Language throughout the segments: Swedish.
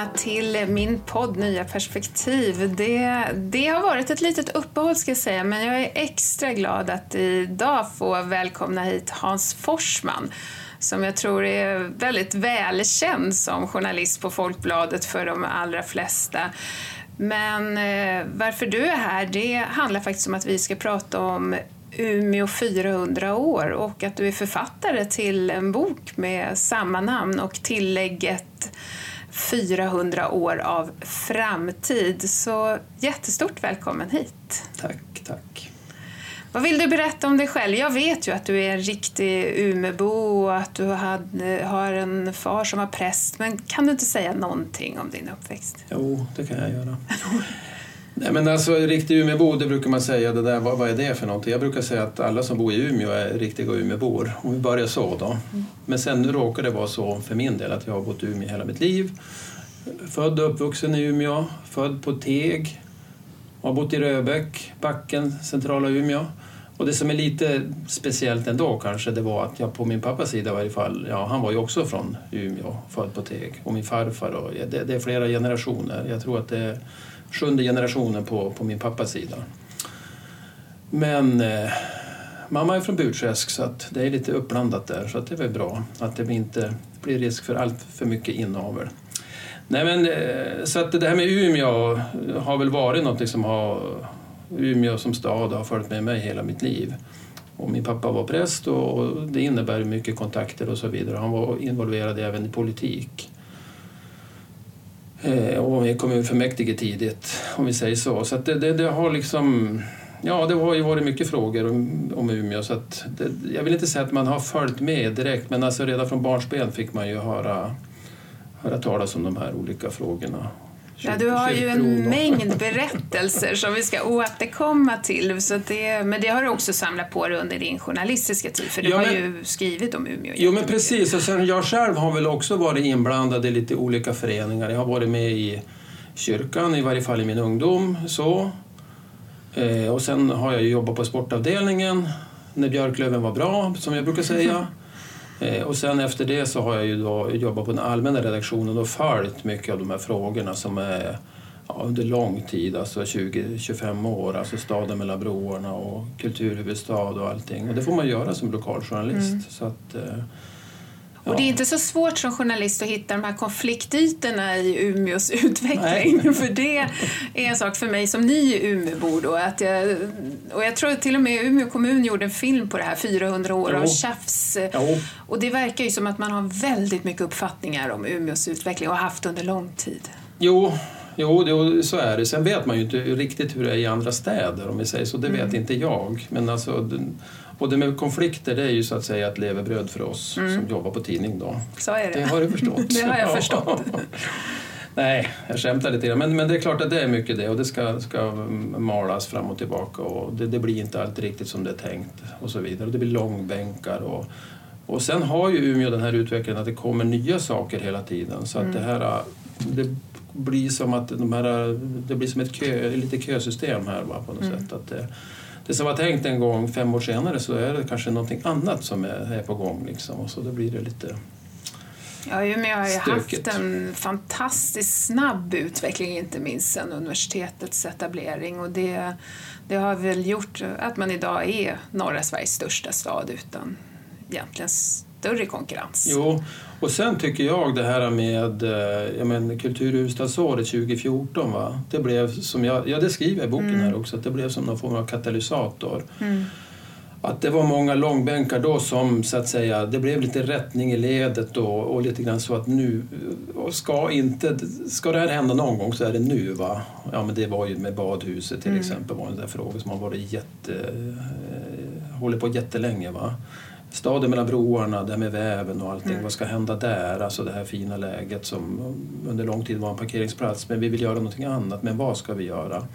välkomna till min podd Nya perspektiv. Det, det har varit ett litet uppehåll ska jag säga, men jag är extra glad att idag få välkomna hit Hans Forsman som jag tror är väldigt välkänd som journalist på Folkbladet för de allra flesta. Men eh, varför du är här, det handlar faktiskt om att vi ska prata om Umeå 400 år och att du är författare till en bok med samma namn och tillägget 400 år av framtid. Så jättestort välkommen hit. Tack, tack. Vad vill du berätta om dig själv? Jag vet ju att du är en riktig Umebo och att du har en far som var präst, men kan du inte säga någonting om din uppväxt? Jo, det kan jag göra. Nej, men alltså, riktig Umeåbo, det brukar man säga, det där, vad, vad, är det för någonting? Jag brukar säga att alla som bor i Umeå är riktiga Umeåbor. Om vi börjar så då. Mm. Men sen nu råkar det vara så för min del att jag har bott i Umeå hela mitt liv. Född och uppvuxen i Umeå, född på Teg, har bott i Röbäck, Backen, centrala Umeå. Och det som är lite speciellt ändå kanske, det var att jag på min pappas sida i varje fall, ja han var ju också från Umeå, född på Teg. Och min farfar, och det, det är flera generationer. Jag tror att det är sjunde generationen på, på min pappas sida. Men eh, mamma är från Burträsk så att det är lite uppblandat där så att det är väl bra att det inte blir risk för allt för mycket inavel. Nej men, eh, så att det här med Umeå har väl varit något som har Umeå som stad har följt med mig hela mitt liv. Och min pappa var präst och det innebär mycket kontakter och så vidare. Han var involverad även i politik. Eh, och i kommunfullmäktige tidigt, om vi säger så. Så det, det, det, har liksom... Ja, det har ju varit mycket frågor om, om Umeå. Så att det, jag vill inte säga att man har följt med direkt, men alltså redan från barnsben fick man ju höra, höra talas om de här olika frågorna. Ja, du har ju en mängd berättelser som vi ska återkomma till. Så det, men det har du också samlat på dig under din journalistiska tid, för du ja, men, har ju skrivit om Umeå. Jo, men precis. Och sen jag själv har väl också varit inblandad i lite olika föreningar. Jag har varit med i kyrkan, i varje fall i min ungdom. Så. Eh, och sen har jag jobbat på sportavdelningen när Björklöven var bra, som jag brukar säga. Eh, och sen efter det så har jag ju då jobbat på den allmänna redaktionen och följt mycket av de här frågorna som är ja, under lång tid, alltså 20-25 år, alltså staden mellan broarna och kulturhuvudstad och allting. Och det får man göra som lokaljournalist. Mm. Så att, eh, och det är inte så svårt som journalist att hitta de här konfliktytorna i Umeås utveckling. Nej. För det är en sak för mig som ny Umeåbo då. Att jag, och jag tror till och med Umeå kommun gjorde en film på det här, 400 år av tjafs. Jo. Och det verkar ju som att man har väldigt mycket uppfattningar om Umeås utveckling och har haft under lång tid. Jo, Jo, det, så är det. Sen vet man ju inte riktigt hur det är i andra städer om vi säger så. Det vet mm. inte jag. Men alltså, och det med konflikter det är ju så att säga ett levebröd för oss mm. som jobbar på tidning. Då. Så är det. Det har du förstått. det har jag förstått. Nej, jag skämtar lite grann. Men, men det är klart att det är mycket det och det ska, ska malas fram och tillbaka och det, det blir inte alltid riktigt som det är tänkt och så vidare. Och det blir långbänkar och, och sen har ju Umeå den här utvecklingen att det kommer nya saker hela tiden så att mm. det här det blir som att de här, det blir som ett kö, lite kösystem här va, på något mm. sätt. Att det, det som var tänkt en gång fem år senare så är det kanske någonting annat som är, är på gång. Liksom, och så då blir det lite Ja, Umeå har ju haft en fantastiskt snabb utveckling, inte minst sedan universitetets etablering. Och det, det har väl gjort att man idag är norra Sveriges största stad utan egentligen större konkurrens. Jo, och sen tycker jag det här med eh, jag men, kulturhuvudstadsåret 2014, va? det blev som jag, ja det skriver jag i boken mm. här också, att det blev som någon form av katalysator. Mm. Att det var många långbänkar då som så att säga, det blev lite rättning i ledet då och lite grann så att nu, ska inte, ska det här hända någon gång så är det nu va. Ja men det var ju med badhuset till mm. exempel var en där fråga som har varit jätte, eh, håller på jättelänge va staden mellan broarna, det här med väven och allting. Mm. Vad ska hända där? Alltså det här fina läget som under lång tid var en parkeringsplats. Men vi vill göra någonting annat. Men vad ska vi göra?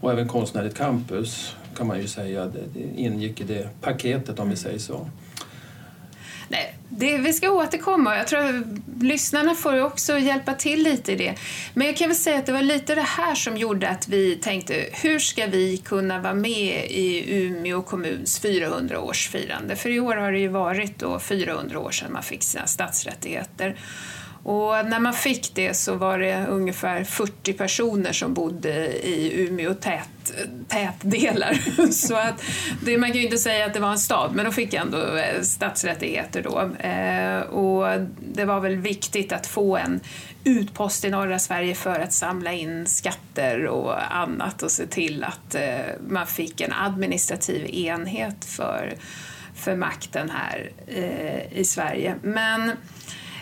Och även konstnärligt campus kan man ju säga det ingick i det paketet om vi säger så. Det, vi ska återkomma. Jag tror att lyssnarna får också hjälpa till lite i det. Men jag kan väl säga att det var lite det här som gjorde att vi tänkte hur ska vi kunna vara med i Umeå kommuns 400-årsfirande? För i år har det ju varit då 400 år sedan man fick sina stadsrättigheter. Och när man fick det så var det ungefär 40 personer som bodde i Umeå tät, tätdelar. så att det, man kan ju inte säga att det var en stad, men de fick ändå eh, stadsrättigheter då. Eh, och det var väl viktigt att få en utpost i norra Sverige för att samla in skatter och annat och se till att eh, man fick en administrativ enhet för, för makten här i Sverige. Men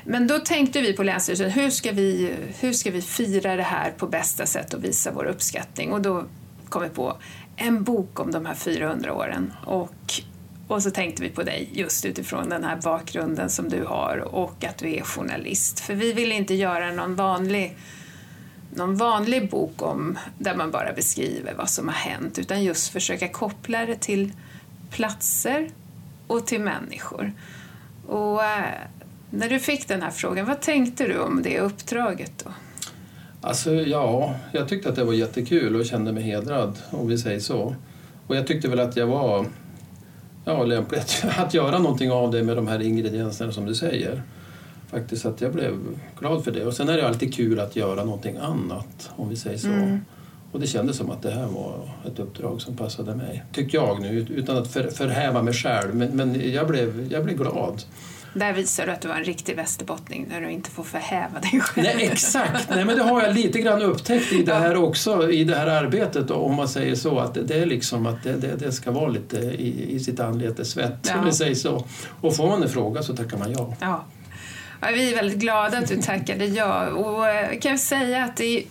men då tänkte vi på Länsstyrelsen, hur ska vi, hur ska vi fira det här på bästa sätt och visa vår uppskattning? Och då kom vi på en bok om de här 400 åren. Och, och så tänkte vi på dig just utifrån den här bakgrunden som du har och att du är journalist. För vi vill inte göra någon vanlig någon vanlig bok om, där man bara beskriver vad som har hänt utan just försöka koppla det till platser och till människor. Och eh, när du fick den här frågan, vad tänkte du om det uppdraget då? Alltså ja, jag tyckte att det var jättekul och kände mig hedrad om vi säger så. Och jag tyckte väl att jag var ja, lämplig att göra någonting av det med de här ingredienserna som du säger. Faktiskt att jag blev glad för det. Och sen är det alltid kul att göra någonting annat om vi säger så. Mm. Och det kändes som att det här var ett uppdrag som passade mig. Tycker jag nu, utan att för, förhäva mig själv. Men, men jag, blev, jag blev glad. Där visar du att du var en riktig västerbottning när du inte får förhäva dig själv. Nej, exakt, Nej, men det har jag lite grann upptäckt i det här också, i det här arbetet om man säger så. Att det, är liksom att det, det, det ska vara lite i, i sitt anletes svett, ja. om vi säger så. Och får man en fråga så tackar man ja. ja. ja vi är väldigt glada att du tackade ja. Och eh, kan jag säga att det är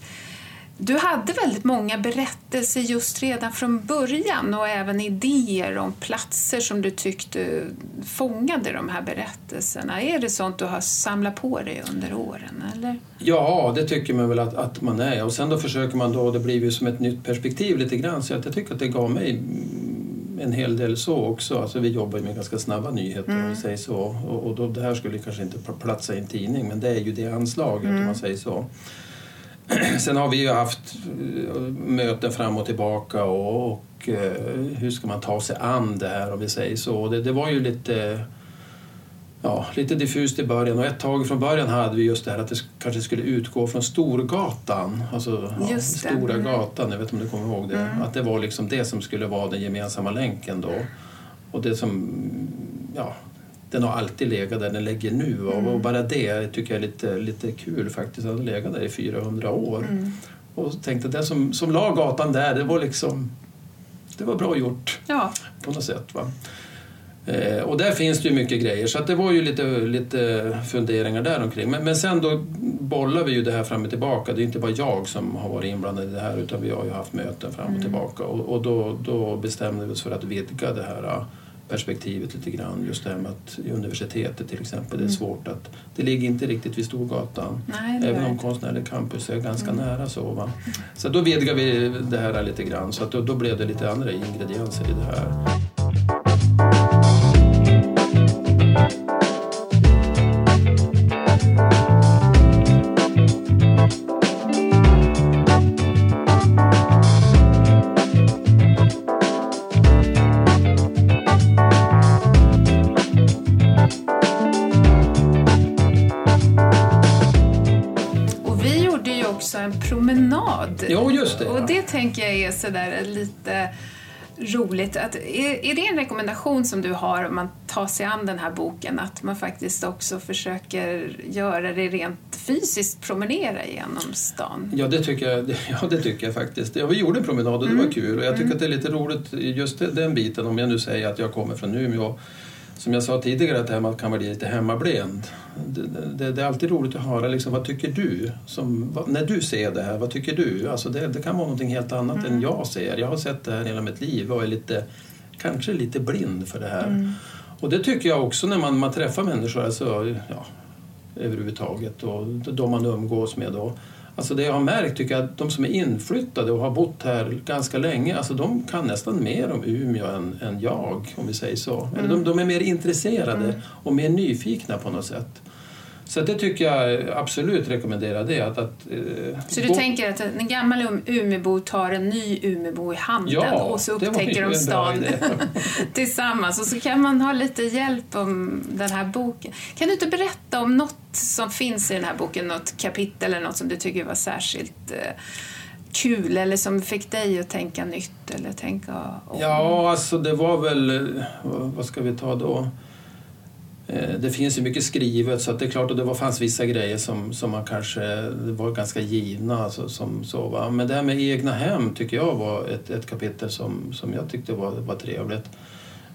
du hade väldigt många berättelser just redan från början och även idéer om platser som du tyckte fångade de här berättelserna. Är det sånt du har samlat på dig under åren? Eller? Ja, det tycker man väl att, att man är. Och sen då försöker man då, det blir ju som ett nytt perspektiv lite grann, så jag tycker att det gav mig en hel del så också. Alltså vi jobbar med ganska snabba nyheter mm. om vi mm. säger så. Och, och då, det här skulle kanske inte platsa i en tidning men det är ju det anslaget mm. om man säger så. Sen har vi ju haft eh, möten fram och tillbaka och, och eh, hur ska man ta sig an det här om vi säger så. Det, det, var ju lite, ja, lite diffust i början och ett tag från början hade vi just det här att det kanske skulle utgå från Storgatan, alltså ja, Stora gatan, jag vet inte om du kommer ihåg det. Mm. Att det var liksom det som skulle vara den gemensamma länken då. Och det som, ja, den har alltid legat där den ligger nu. Mm. Och bara det tycker jag är lite, lite kul faktiskt. Den har legat där i 400 år. Mm. Och tänkte att det som, som la gatan där, det var liksom det var bra gjort ja. på något sätt. Va? Eh, och där finns det ju mycket grejer så att det var ju lite, lite funderingar där omkring. Men, men sen då bollar vi ju det här fram och tillbaka. Det är inte bara jag som har varit inblandad i det här utan vi har ju haft möten fram och mm. tillbaka. Och, och då, då bestämde vi oss för att vidga det här perspektivet lite grann. Just det här med att i universitetet till exempel, mm. det är mm. svårt att... Det ligger inte riktigt vid Storgatan. Nej, även om konstnärlig campus är ganska mm. nära så. Va? Så då vidgar vi det här lite grann så att då, då blev det lite andra ingredienser i det här. Är sådär lite roligt. Att, är, är det en rekommendation som du har om man tar sig an den här boken, att man faktiskt också försöker göra det rent fysiskt, promenera genom stan? Ja, det tycker jag, ja, det tycker jag faktiskt. Ja, vi gjorde en promenad och det mm. var kul och jag tycker mm. att det är lite roligt just den biten, om jag nu säger att jag kommer från Umeå som jag sa tidigare, att man kan bli lite hemmablind. Det, det, det, är alltid roligt att höra liksom, vad tycker du? Som, vad, när du ser det här, vad tycker du? Alltså det, det kan vara något helt annat mm. än jag ser. Jag har sett det här hela mitt liv och är lite, kanske lite blind för det här. Mm. Och det tycker jag också när man, man träffar människor, alltså, ja, överhuvudtaget, och de man umgås med. Då, Alltså det jag har märkt tycker jag att de som är inflyttade och har bott här ganska länge, alltså de kan nästan mer om Umeå än, än jag, om vi säger så. Mm. De, de, är mer intresserade mm. och mer nyfikna på något sätt. Så det tycker jag absolut rekommenderar det. Att, att, eh, så du tänker att en gammal um- Umebo tar en ny Umebo i handen ja, och så upptäcker de stan tillsammans och så kan man ha lite hjälp om den här boken. Kan du inte berätta om något som finns i den här boken, något kapitel eller något som du tycker var särskilt eh, kul eller som fick dig att tänka nytt? Eller tänka om... Ja, alltså det var väl, vad ska vi ta då? Eh, det finns ju mycket skrivet så att det är klart att det var, fanns vissa grejer som, som man kanske var ganska givna. Alltså, som, så, va? Men det här med egna hem tycker jag var ett, ett kapitel som, som jag tyckte var, var trevligt.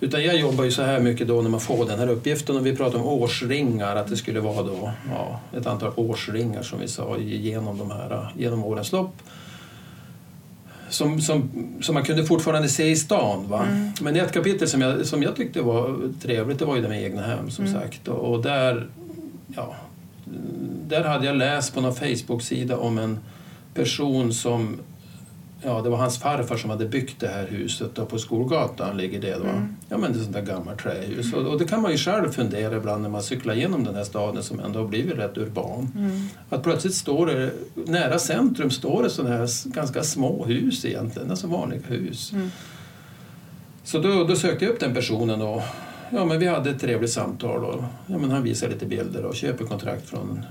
Utan jag jobbar ju så här mycket då när man får den här uppgiften och vi pratar om årsringar, att det skulle vara då, ja, ett antal årsringar som vi sa genom, de här, genom årens lopp som, som, som man kunde fortfarande se i stan. Va? Mm. Men ett kapitel som jag, som jag tyckte var trevligt det var ju det med egna hem som mm. sagt. Och, och, där, ja, där hade jag läst på någon Facebook-sida om en person som ja, det var hans farfar som hade byggt det här huset och på Skolgatan ligger det. Då. Mm. Ja, men det är sånt där gammalt trähus. Och, och, det kan man ju själv fundera ibland när man cyklar genom den här staden som ändå har blivit rätt urban. Mm. Att plötsligt står det, nära centrum står det sådana här ganska små hus egentligen, alltså vanliga hus. Mm. Så då, då sökte jag upp den personen och ja, men vi hade ett trevligt samtal. Och, ja, men han visade lite bilder och köpekontrakt från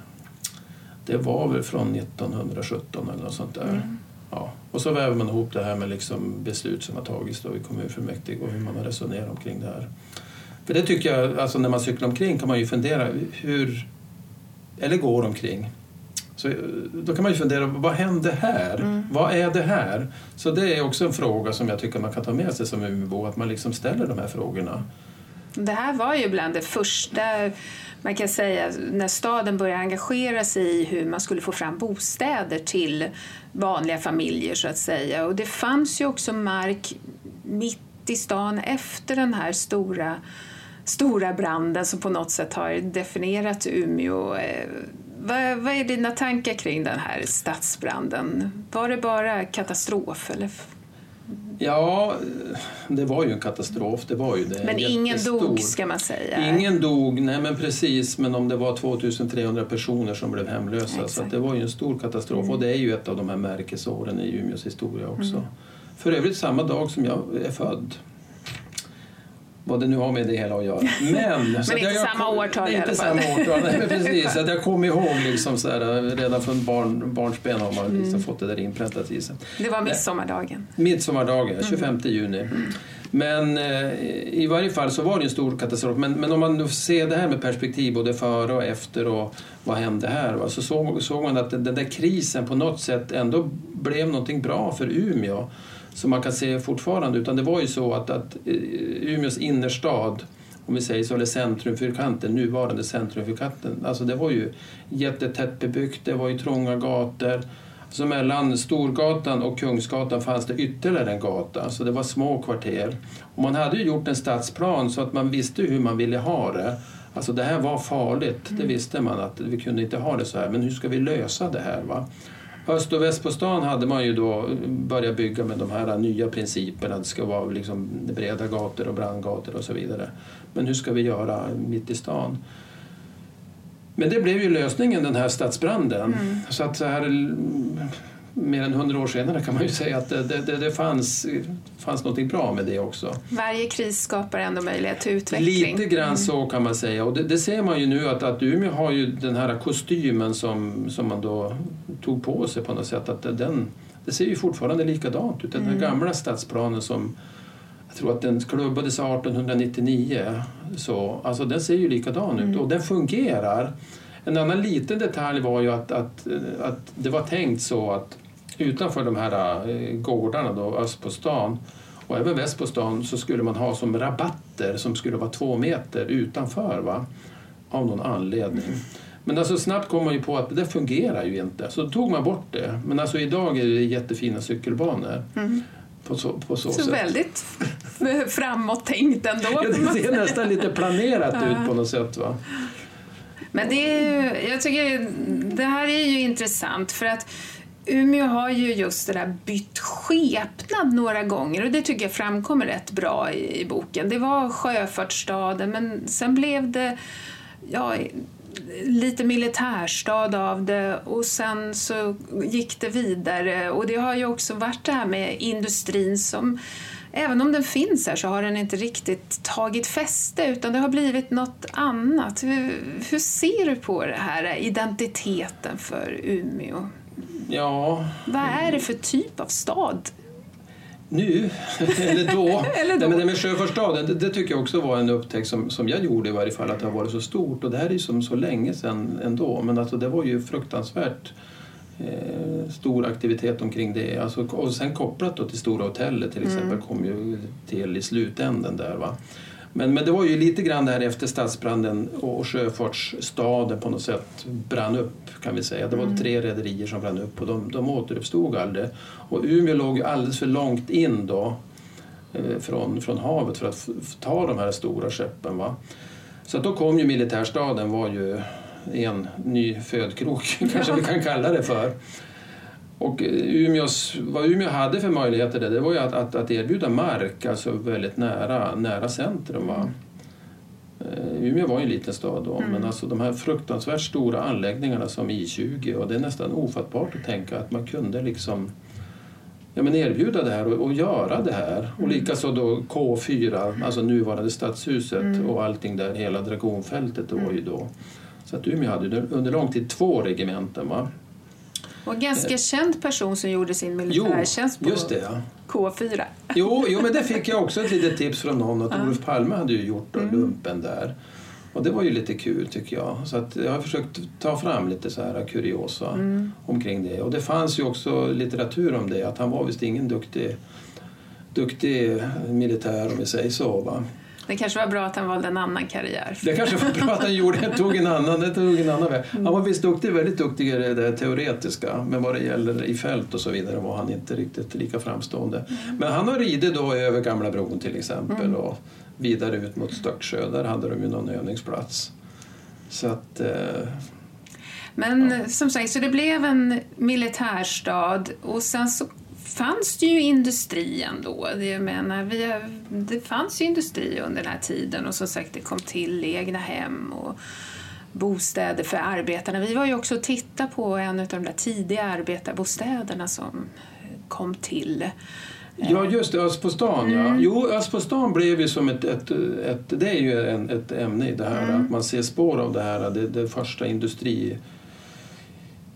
det var väl från 1917 eller något sånt där. Mm. Ja. Och så väver man ihop det här med liksom beslut som har tagits då i kommunfullmäktige och hur man har resonerat omkring det här. För det tycker jag, alltså när man cyklar omkring kan man ju fundera hur, eller går omkring. Så då kan man ju fundera, vad hände här? Mm. Vad är det här? Så det är också en fråga som jag tycker man kan ta med sig som Umeåbo, att man liksom ställer de här frågorna. Det här var ju bland det första man kan säga när staden började engagera sig i hur man skulle få fram bostäder till vanliga familjer så att säga. Och det fanns ju också mark mitt i stan efter den här stora, stora branden som på något sätt har definierat Umeå. Eh, vad, vad är dina tankar kring den här stadsbranden? Var det bara katastrof? Eller? Ja, det var ju en katastrof. Det var ju det. Men ingen dog ska man säga? Ingen dog, nej men precis. Men om det var 2300 personer som blev hemlösa. Exakt. Så det var ju en stor katastrof. Mm. Och det är ju ett av de här märkesåren i Umeås historia också. Mm. För övrigt samma dag som jag är född vad det nu har med det hela att göra. Men, men inte jag, samma årtal i alla fall. Inte samma årtal, nej, precis. Att jag kommer ihåg liksom så här, redan från barn, barnsben har man liksom mm. fått det där inpräntat i sig. Det var midsommardagen. Midsommardagen, 25 mm. juni. Mm. Men eh, i varje fall så var det en stor katastrof. Men, men om man ser det här med perspektiv både före och efter och vad hände här? Va? Så såg, såg man att den där krisen på något sätt ändå blev någonting bra för Umeå som man kan se fortfarande. Utan det var ju så att, att eh, Umeås innerstad, om vi säger så, eller centrumfyrkanten, nuvarande centrumfyrkanten, alltså det var ju jättetätt bebyggt, det var ju trånga gator. Så mellan Storgatan och Kungsgatan fanns det ytterligare en gata, så det var små kvarter. Och man hade ju gjort en stadsplan så att man visste hur man ville ha det. Alltså det här var farligt, det mm. visste man att vi kunde inte ha det så här, men hur ska vi lösa det här? Va? Öst och väst på stan hade man ju då börjat bygga med de här nya principerna. Det ska vara liksom breda gator och brandgator och så vidare. Men hur ska vi göra mitt i stan? Men det blev ju lösningen, den här stadsbranden. Mm. Så att så här, mer än hundra år senare kan man ju säga att det, det, det fanns, fanns något bra med det också. Varje kris skapar ändå möjlighet till utveckling. Lite grann mm. så kan man säga. Och det, det, ser man ju nu att, att Umeå har ju den här kostymen som, som man då tog på sig på något sätt. Att den, det ser ju fortfarande likadant ut. Den mm. gamla stadsplanen som jag tror att den klubbades 1899. Så, alltså den ser ju likadan mm. ut och den fungerar. En annan liten detalj var ju att, att, att det var tänkt så att utanför de här eh, gårdarna då, öst på stan och även väst på stan så skulle man ha som rabatter som skulle vara två meter utanför va? av någon anledning. Men alltså snabbt kom man ju på att det fungerar ju inte, så då tog man bort det. Men alltså idag är det jättefina cykelbanor. Mm. På så, på så, så väldigt framåt tänkt ändå. ja, det ser nästan lite planerat ut på något sätt. Va? Men det, är, jag tycker, det här är ju intressant för att Umeå har ju just det där bytt skepnad några gånger och det tycker jag framkommer rätt bra i, i boken. Det var sjöfartsstaden men sen blev det ja, lite militärstad av det och sen så gick det vidare. Och det har ju också varit det här med industrin som Även om den finns här så har den inte riktigt tagit fäste utan det har blivit något annat. Hur, hur ser du på det här identiteten för Umeå? Ja... Vad är det för typ av stad? Nu, eller då. eller då. Nej, men det med sjöfartsstaden, det, det, tycker jag också var en upptäckt som, som jag gjorde i varje fall, att det har varit så stort. Och det här är ju som så länge sedan ändå, men alltså det var ju fruktansvärt eh, stor aktivitet omkring det. Alltså, och sen kopplat då till Stora hotellet till exempel mm. kom ju till i slutänden där. Va? Men, men det var ju lite grann där efter stadsbranden och sjöfartsstaden på något sätt brann upp kan vi säga. Det var mm. tre rederier som brann upp och de, de återuppstod aldrig. Och Umeå låg alldeles för långt in då eh, från, från havet för att ta de här stora skeppen. Va? Så då kom ju militärstaden var ju en ny födkrok, kanske vi kan kalla det för. Och Umeås, vad Umeå hade för möjligheter där, det var ju att, att, att erbjuda mark alltså väldigt nära, nära centrum. Va? Mm. Umeå var ju en liten stad då, mm. men alltså de här fruktansvärt stora anläggningarna som I20 och det är nästan ofattbart att tänka att man kunde liksom ja, men erbjuda det här och, och göra det här. Mm. Och likaså då K4, alltså nuvarande stadshuset mm. och allting där, hela Dragonfältet var ju då. Så att Umeå hade under lång tid två regementen. Va? Och en ganska känd person som gjorde sin militärtjänst på just det, ja. K4. Jo, jo, men det fick jag också ett litet tips från någon att Olof Palme hade ju gjort då, mm. lumpen där. Och det var ju lite kul tycker jag. Så att jag har försökt ta fram lite så här kuriosa mm. omkring det. Och det fanns ju också litteratur om det, att han var visst ingen duktig, duktig militär om vi säger så. Va? Det kanske var bra att han valde en annan karriär. Det kanske var bra att han gjorde, tog en annan, tog en annan väg. Han var visst duktig, väldigt duktig i det teoretiska men vad det gäller i fält och så vidare var han inte riktigt lika framstående. Mm. Men han har ridit då över Gamla bron till exempel mm. och vidare ut mot Stöcksjö. Där hade de ju någon övningsplats. Så att... Eh, men ja. som sagt, så det blev en militärstad och sen så fanns det ju industri ändå. Jag menar, vi, det fanns ju industri under den här tiden och som sagt det kom till egna hem och bostäder för arbetarna. Vi var ju också och tittade på en av de där tidiga arbetarbostäderna som kom till. Ja, just det, Öst på stan. Mm. Ja. Jo, Öst på stan blev ju som ett, ett, ett, det är ju en, ett ämne i det här, mm. att man ser spår av det här, det, det första industri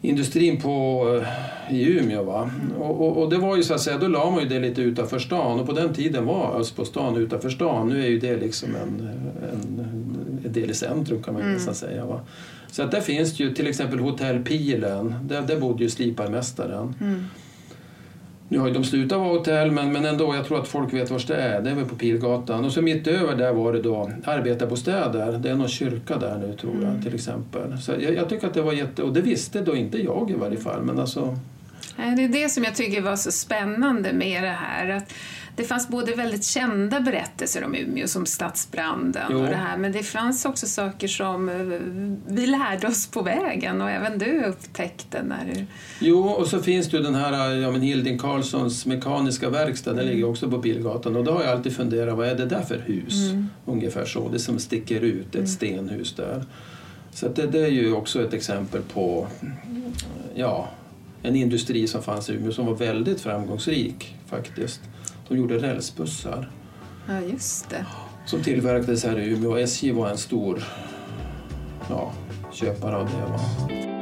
industrin på, eh, i Umeå. Va? Och, och, och, det var ju så att säga, då la man ju det lite utanför stan och på den tiden var Öst på stan utanför stan. Nu är ju det liksom en, en, en del i centrum kan man mm. nästan säga. Va? Så att där finns ju till exempel Hotell Pilen, där, där bodde ju sliparmästaren. Mm. Nu har ju de slutat vara hotell, men, men ändå, jag tror att folk vet var det är. Det är väl på Pilgatan. Och så mitt över där var det då arbetarbostäder. Det är någon kyrka där nu tror jag, mm. till exempel. Så jag, jag, tycker att det var jätte... Och det visste då inte jag i varje fall, men alltså... Det är det som jag tycker var så spännande med det här. Att det fanns både väldigt kända berättelser om Umeå som stadsbranden och det här, men det fanns också saker som eh, vi lärde oss på vägen och även du upptäckte när du... Jo, och så finns det ju den här ja, men Hilding Carlssons mekaniska verkstad, den mm. ligger också på Pilgatan och då har jag alltid funderat, vad är det där för hus? Mm. Ungefär så, det som sticker ut, ett mm. stenhus där. Så det, det är ju också ett exempel på ja, en industri som fanns i Umeå som var väldigt framgångsrik faktiskt. De gjorde rälsbussar. Ja, just det. Som tillverkades här i Umeå. SJ var en stor ja, köpare av det. Va?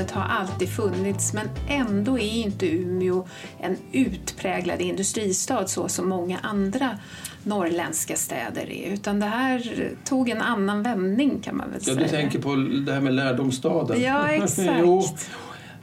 Industrikunnandet har alltid funnits men ändå är inte Umeå en utpräglad industristad så som många andra norrländska städer är. Utan det här tog en annan vändning kan man väl ja, säga. Du tänker på det här med lärdomsstaden? Ja, exakt.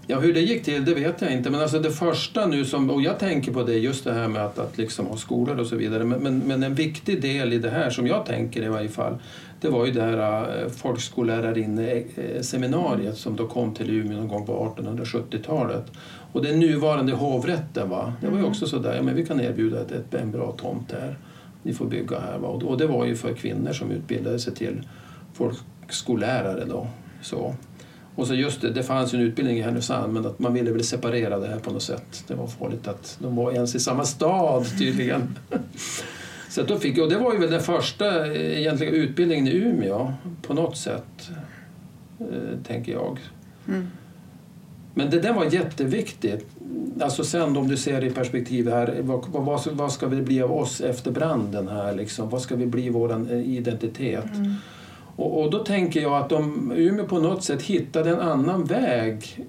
Ja, hur det gick till det vet jag inte. Men alltså det första nu som, och jag tänker på det, just det här med att, att liksom ha skolor och så vidare. Men, men, men, en viktig del i det här, som jag tänker i varje fall, det var ju det här äh, folkskollärarseminariet som då kom till Umeå någon gång på 1870-talet. Och den nuvarande hovrätten, va? det var ju mm. också sådär, ja men vi kan erbjuda ett, ett, en bra tomt här. Ni får bygga här. Va? Och det var ju för kvinnor som utbildade sig till folkskollärare då. Så. Och så just det, det fanns ju en utbildning i Härnösand men att man ville väl separera det här på något sätt. Det var farligt att de var ens i samma stad tydligen. så då fick, och det var ju väl den första egentliga utbildningen i Umeå på något sätt, eh, tänker jag. Mm. Men det där var jätteviktigt. Alltså sen om du ser i perspektiv här, vad, vad, vad ska vi bli av oss efter branden här liksom? Vad ska vi bli vår identitet? Mm. Och, och, då tänker jag att de, Umeå på något sätt hittade en annan väg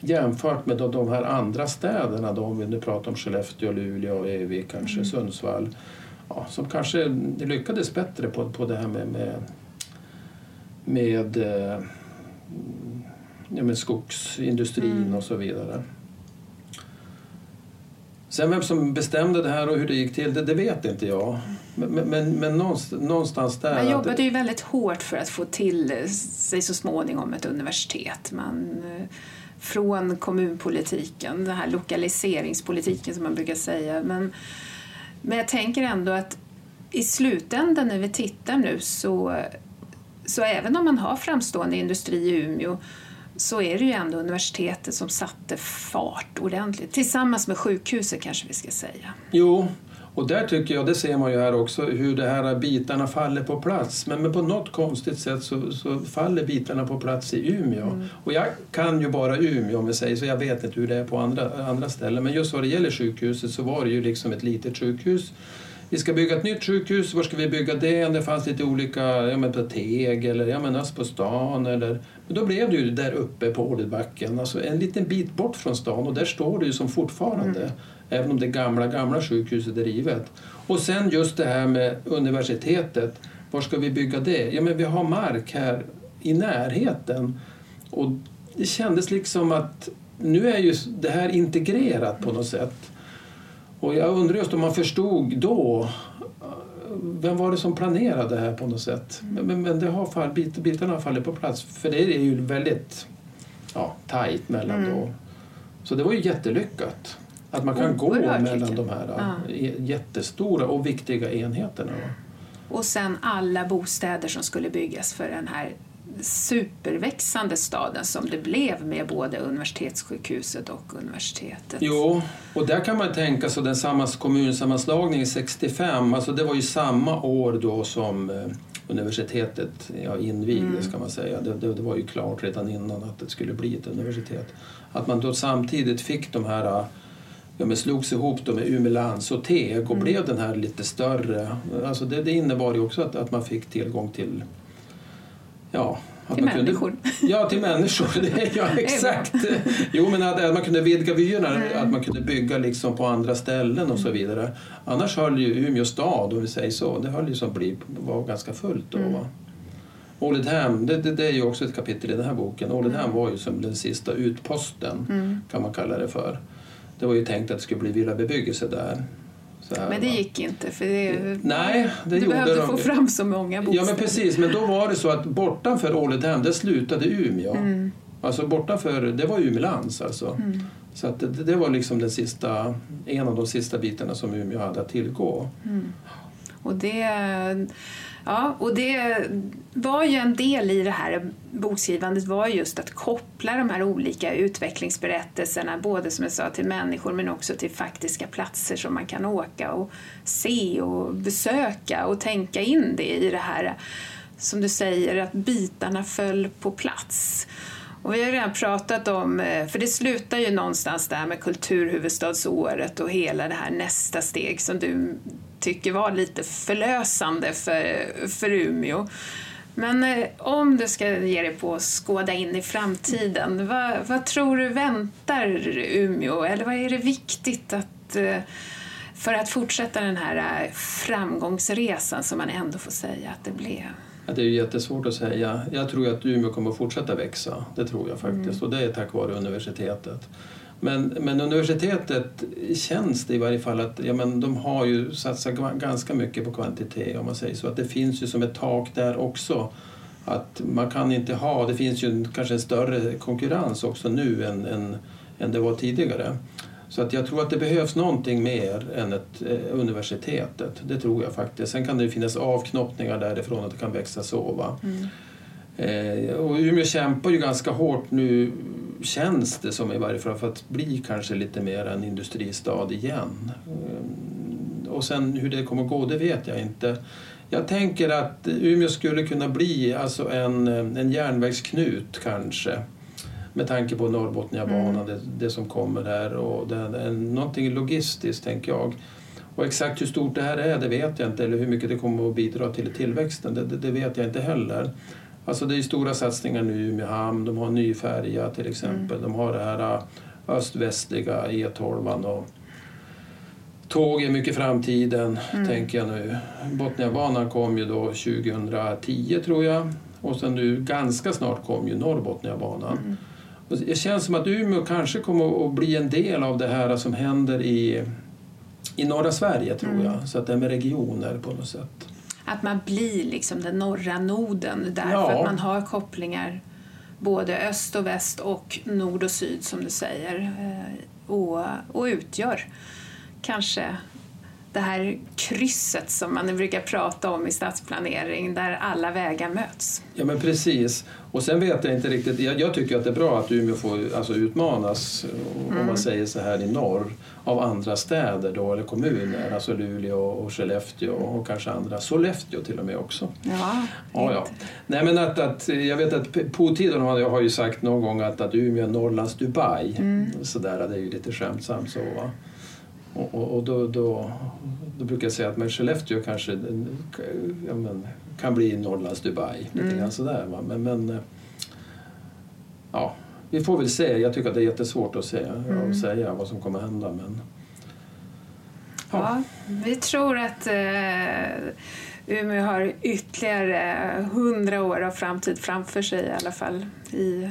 jämfört med de, de här andra städerna, då, om vi nu pratar om Skellefteå, Luleå, Evik, kanske mm. Sundsvall, ja, som kanske lyckades bättre på, på det här med, med, med, eh, ja, med skogsindustrin mm. och så vidare. Sen vem som bestämde det här och hur det gick till, det, det vet inte jag. Men, men, men någonstans, där... Man jobbade ju väldigt hårt för att få till sig så småningom ett universitet. Man, eh, från kommunpolitiken, den här lokaliseringspolitiken som man brukar säga. Men, men jag tänker ändå att i slutändan när vi tittar nu så, så även om man har framstående industri i Umeå så är det ju ändå universitetet som satte fart ordentligt. Tillsammans med sjukhuset kanske vi ska säga. Jo, och där tycker jag, det ser man ju här också, hur de här bitarna faller på plats. Men, men på något konstigt sätt så, så faller bitarna på plats i Umeå. Mm. Och jag kan ju bara Umeå om vi säger så, jag vet inte hur det är på andra, andra ställen. Men just vad det gäller sjukhuset så var det ju liksom ett litet sjukhus vi ska bygga ett nytt sjukhus, var ska vi bygga det? Det fanns lite olika, ja men på Teg eller ja men öst på stan eller... Men då blev det ju där uppe på Ålidbacken, alltså en liten bit bort från stan och där står det ju som fortfarande. Mm. Även om det gamla, gamla sjukhuset är rivet. Och sen just det här med universitetet, var ska vi bygga det? Ja men vi har mark här i närheten. Och det kändes liksom att nu är ju det här integrerat på något sätt. Och jag undrar just om man förstod då vem var det som planerade det här på något sätt? Men, men, men det har fall, bit, bitarna har fallit på plats för det är ju väldigt ja, tajt mellan mm. då. Så det var ju jättelyckat. Att man kan gå mellan de här ja. jättestora och viktiga enheterna. Och sen alla bostäder som skulle byggas för den här superväxande staden som det blev med både universitetssjukhuset och universitetet. Jo, och där kan man tänka sig den kommunsammanslagningen 65, alltså det var ju samma år då som eh, universitetet ja, invigdes mm. kan man säga. Det, det, det, var ju klart redan innan att det skulle bli ett universitet. Att man då samtidigt fick de här ja, men slogs ihop då med Umelands och Teg och mm. blev den här lite större. Alltså det, det innebar ju också att, att man fick tillgång till Ja, till människor. Kunde, ja, till människor. ja, exakt. Jo, men att, att, man kunde vidga vyerna, mm. att man kunde bygga liksom på andra ställen och så mm. vidare. Annars höll ju Umeå stad, om vi säger så, det höll ju som bli, var ganska fullt då. Mm. Ålidhem, det, det, det, är ju också ett kapitel i den här boken. Ålidhem mm. var ju som den sista utposten, mm. kan man kalla det för. Det var ju tänkt att det skulle bli villabebyggelse där. Här, men det gick inte för det, Nej, det du behövde de. få fram så många bostäder. Ja men precis, men då var det så att bortanför Ålidhem, där slutade Umeå. Mm. Alltså bortanför, det var Umelands alltså. Mm. Så att det, det, var liksom den sista, en av de sista bitarna som Umeå hade att tillgå. Mm. Och det Ja, och det var ju en del i det här bokskrivandet var just att koppla de här olika utvecklingsberättelserna både som jag sa till människor men också till faktiska platser som man kan åka och se och besöka och tänka in det i det här som du säger att bitarna föll på plats. Och vi har redan pratat om, eh, för det slutar ju någonstans där med kulturhuvudstadsåret och hela det här nästa steg som du tycker var lite förlösande för, för Umeå. Men eh, om du ska ge dig på att skåda in i framtiden, vad, vad tror du väntar Umeå? Eller vad är det viktigt att, eh, för att fortsätta den här framgångsresan som man ändå får säga att det blev? Ja, det är jättesvårt att säga. Jag tror att Umeå kommer att fortsätta växa. Det tror jag faktiskt. Mm. Och det är tack vare universitetet. Men, men universitetet känns det i varje fall att ja, men de har ju satsat ganska mycket på kvantitet om man säger så. Att det finns ju som ett tak där också. Att man kan inte ha, det finns ju kanske en större konkurrens också nu än, än, än det var tidigare. Så att jag tror att det behövs någonting mer än ett eh, universitetet. Det tror jag faktiskt. Sen kan det finnas avknoppningar därifrån att det kan växa så. Va? Mm. Eh, och Umeå kämpar ju ganska hårt nu, känns det som i varje fall, för att bli kanske lite mer en industristad igen. Eh, och sen hur det kommer att gå, det vet jag inte. Jag tänker att Umeå skulle kunna bli alltså en, en järnvägsknut kanske med tanke på Norrbotniabanan, mm. det, det, som kommer där och det, någonting logistiskt tänker jag. Och exakt hur stort det här är det vet jag inte eller hur mycket det kommer att bidra till tillväxten det, det vet jag inte heller. Alltså det är stora satsningar nu i Umeå hamn, de har ny färja till exempel, mm. de har det här äh, öst-västliga E12 och Tåg är mycket framtiden, mm. tänker jag nu. Botniabanan kom ju då 2010 tror jag. Och sen nu ganska snart kom ju Norrbotniabanan. Mm. Det känns som att Umeå kanske kommer att bli en del av det här som händer i, i norra Sverige tror mm. jag. Så att det är med regioner på något sätt. Att man blir liksom den norra noden därför ja. att man har kopplingar både öst och väst och nord och syd som du säger eh, och, och utgör kanske det här krysset som man brukar prata om i stadsplanering där alla vägar möts. Ja men precis. Och sen vet jag inte riktigt, jag, jag tycker att det är bra att Umeå får alltså, utmanas, mm. om man säger så här i norr, av andra städer då, eller kommuner, alltså Luleå och Skellefteå och kanske andra, Sollefteå till och med också. Ja, ja, ja. Nej men att, att, jag vet att Potiden har, har ju sagt någon gång att, att Umeå är Norrlands Dubai, mm. så där, det är ju lite skämtsamt så va. Och, och, och då, då, då, brukar jag säga att men Skellefteå kanske ja, men, kan bli Norrlands Dubai. Lite mm. grann sådär, va? Men, men ja, vi får väl se. Jag tycker att det är jättesvårt att, se, mm. att säga vad som kommer hända. Men, ja. ja vi tror att eh, Umeå har ytterligare hundra år av framtid framför sig i alla fall i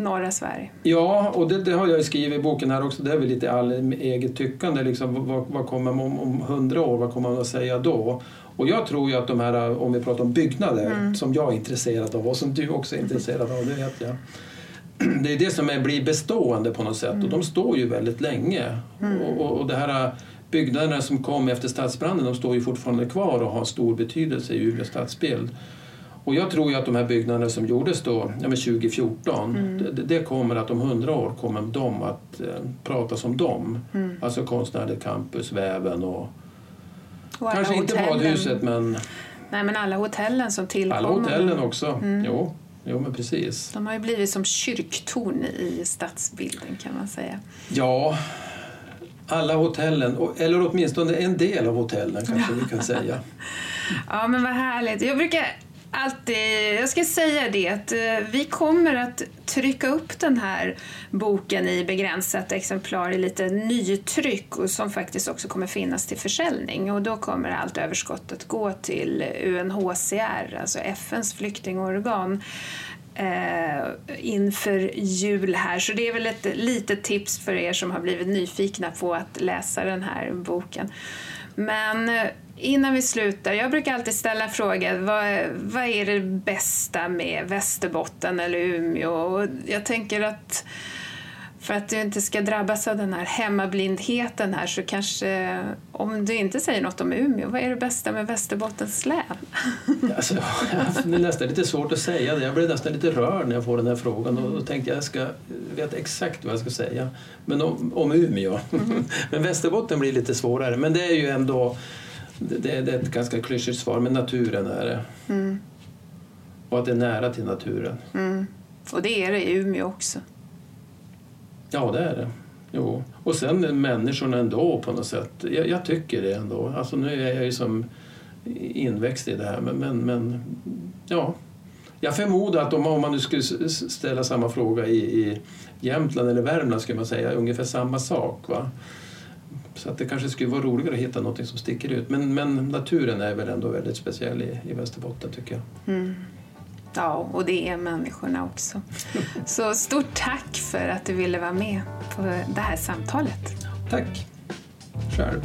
norra Sverige. Ja, och det, det, har jag skrivit i boken här också. Det är väl lite all eget tyckande. Liksom, vad, vad kommer man om hundra år, vad kommer man att säga då? Och jag tror ju att de här, om vi pratar om byggnader, mm. som jag är intresserad av och som du också är intresserad av, det vet jag. Det är det som är, blir bestående på något sätt mm. och de står ju väldigt länge. Mm. Och, och, och det här byggnaderna som kom efter stadsbranden, de står ju fortfarande kvar och har stor betydelse i Umeå stadsbild. Och jag tror ju att de här byggnaderna som gjordes då, ja, 2014, mm. det, det, kommer att om hundra år kommer de att eh, prata som dem. Mm. Alltså konstnärligt campus, väven och, och kanske inte badhuset men... Nej men alla hotellen som tillkommer. Alla hotellen också, mm. jo. Jo, men precis. De har ju blivit som kyrktorn i stadsbilden kan man säga. Ja, alla hotellen, eller åtminstone en del av hotellen kanske vi kan säga. ja, men vad härligt. Jag brukar alltid, jag ska säga det att eh, vi kommer att trycka upp den här boken i begränsat exemplar i lite nytryck och som faktiskt också kommer finnas till försäljning och då kommer allt överskottet gå till UNHCR, alltså FNs flyktingorgan eh, inför jul här. Så det är väl ett litet tips för er som har blivit nyfikna på att läsa den här boken. Men eh, innan vi slutar, jag brukar alltid ställa frågan vad, vad är det bästa med Västerbotten eller Umeå? Och jag tänker att för att du inte ska drabbas av den här hemmablindheten här så kanske, om du inte säger något om Umeå, vad är det bästa med Västerbottens län? Alltså, det är nästan lite svårt att säga det. Jag blir nästan lite rörd när jag får den här frågan och då tänkte jag att jag ska veta exakt vad jag ska säga. Men om, om Umeå. Mm. Men Västerbotten blir lite svårare. Men det är ju ändå det, det, är ett ganska klyschigt svar, men naturen är det. Mm. Och att det är nära till naturen. Mm. Och det är det i Umeå också. Ja, det är det. Jo. Och sen människorna ändå på något sätt. Jag, jag, tycker det ändå. Alltså nu är jag ju som inväxt i det här men, men, men ja. Jag förmodar att om, om man nu skulle ställa samma fråga i, i Jämtland eller Värmland skulle man säga ungefär samma sak. Va? Så att det kanske skulle vara roligare att hitta något som sticker ut. Men, men naturen är väl ändå väldigt speciell i, i Västerbotten tycker jag. Mm. Ja, och det är människorna också. Så stort tack för att du ville vara med på det här samtalet. Tack själv.